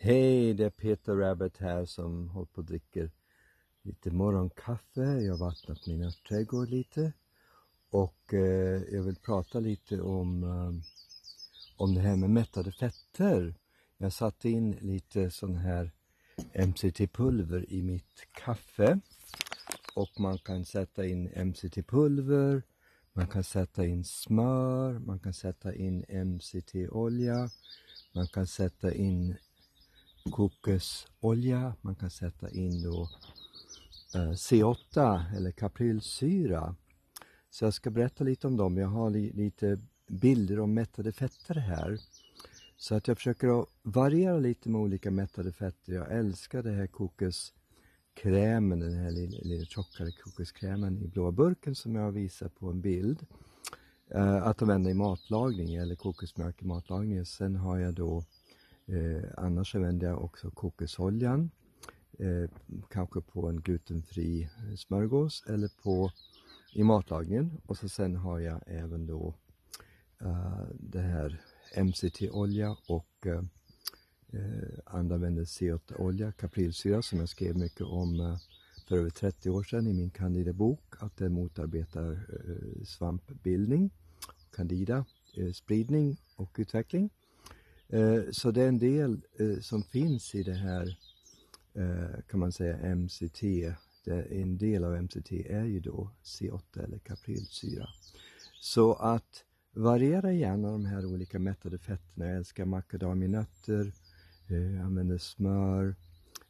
Hej, det är Peter Rabbit här som håller på och dricker lite morgonkaffe. Jag har vattnat min örtträdgård lite och eh, jag vill prata lite om, eh, om det här med mättade fetter. Jag satte in lite sån här MCT-pulver i mitt kaffe och man kan sätta in MCT-pulver, man kan sätta in smör, man kan sätta in MCT-olja, man kan sätta in kokosolja, man kan sätta in då eh, C8 eller kaprilsyra. Så jag ska berätta lite om dem. Jag har li lite bilder om mättade fetter här. Så att jag försöker att variera lite med olika mättade fetter. Jag älskar det här kokoskrämen, den här lilla, lilla tjockare kokoskrämen i blåa burken som jag visar på en bild. Eh, att använda i matlagning eller kokosmjölk i matlagning. Sen har jag då Eh, annars använder jag också kokosoljan, eh, kanske på en glutenfri smörgås eller på i matlagningen och så sen har jag även då eh, det här MCT-olja och andra använder C8-olja, kaprilsyra som jag skrev mycket om eh, för över 30 år sedan i min Candida-bok att den motarbetar eh, svampbildning, candida, spridning och utveckling. Eh, så det är en del eh, som finns i det här, eh, kan man säga, MCT. En del av MCT är ju då C8 eller kaprilsyra. Så att variera gärna de här olika mättade fetterna. Jag älskar macadamianötter, jag använder smör.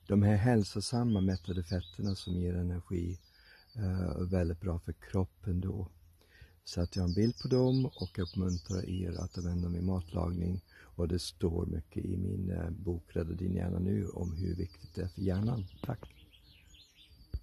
De här hälsosamma mättade fetterna som ger energi är väldigt bra för kroppen då. Så att jag har en bild på dem och uppmuntrar er att använda dem i matlagning och det står mycket i min eh, bok Rädda din hjärna nu om hur viktigt det är för hjärnan. Tack!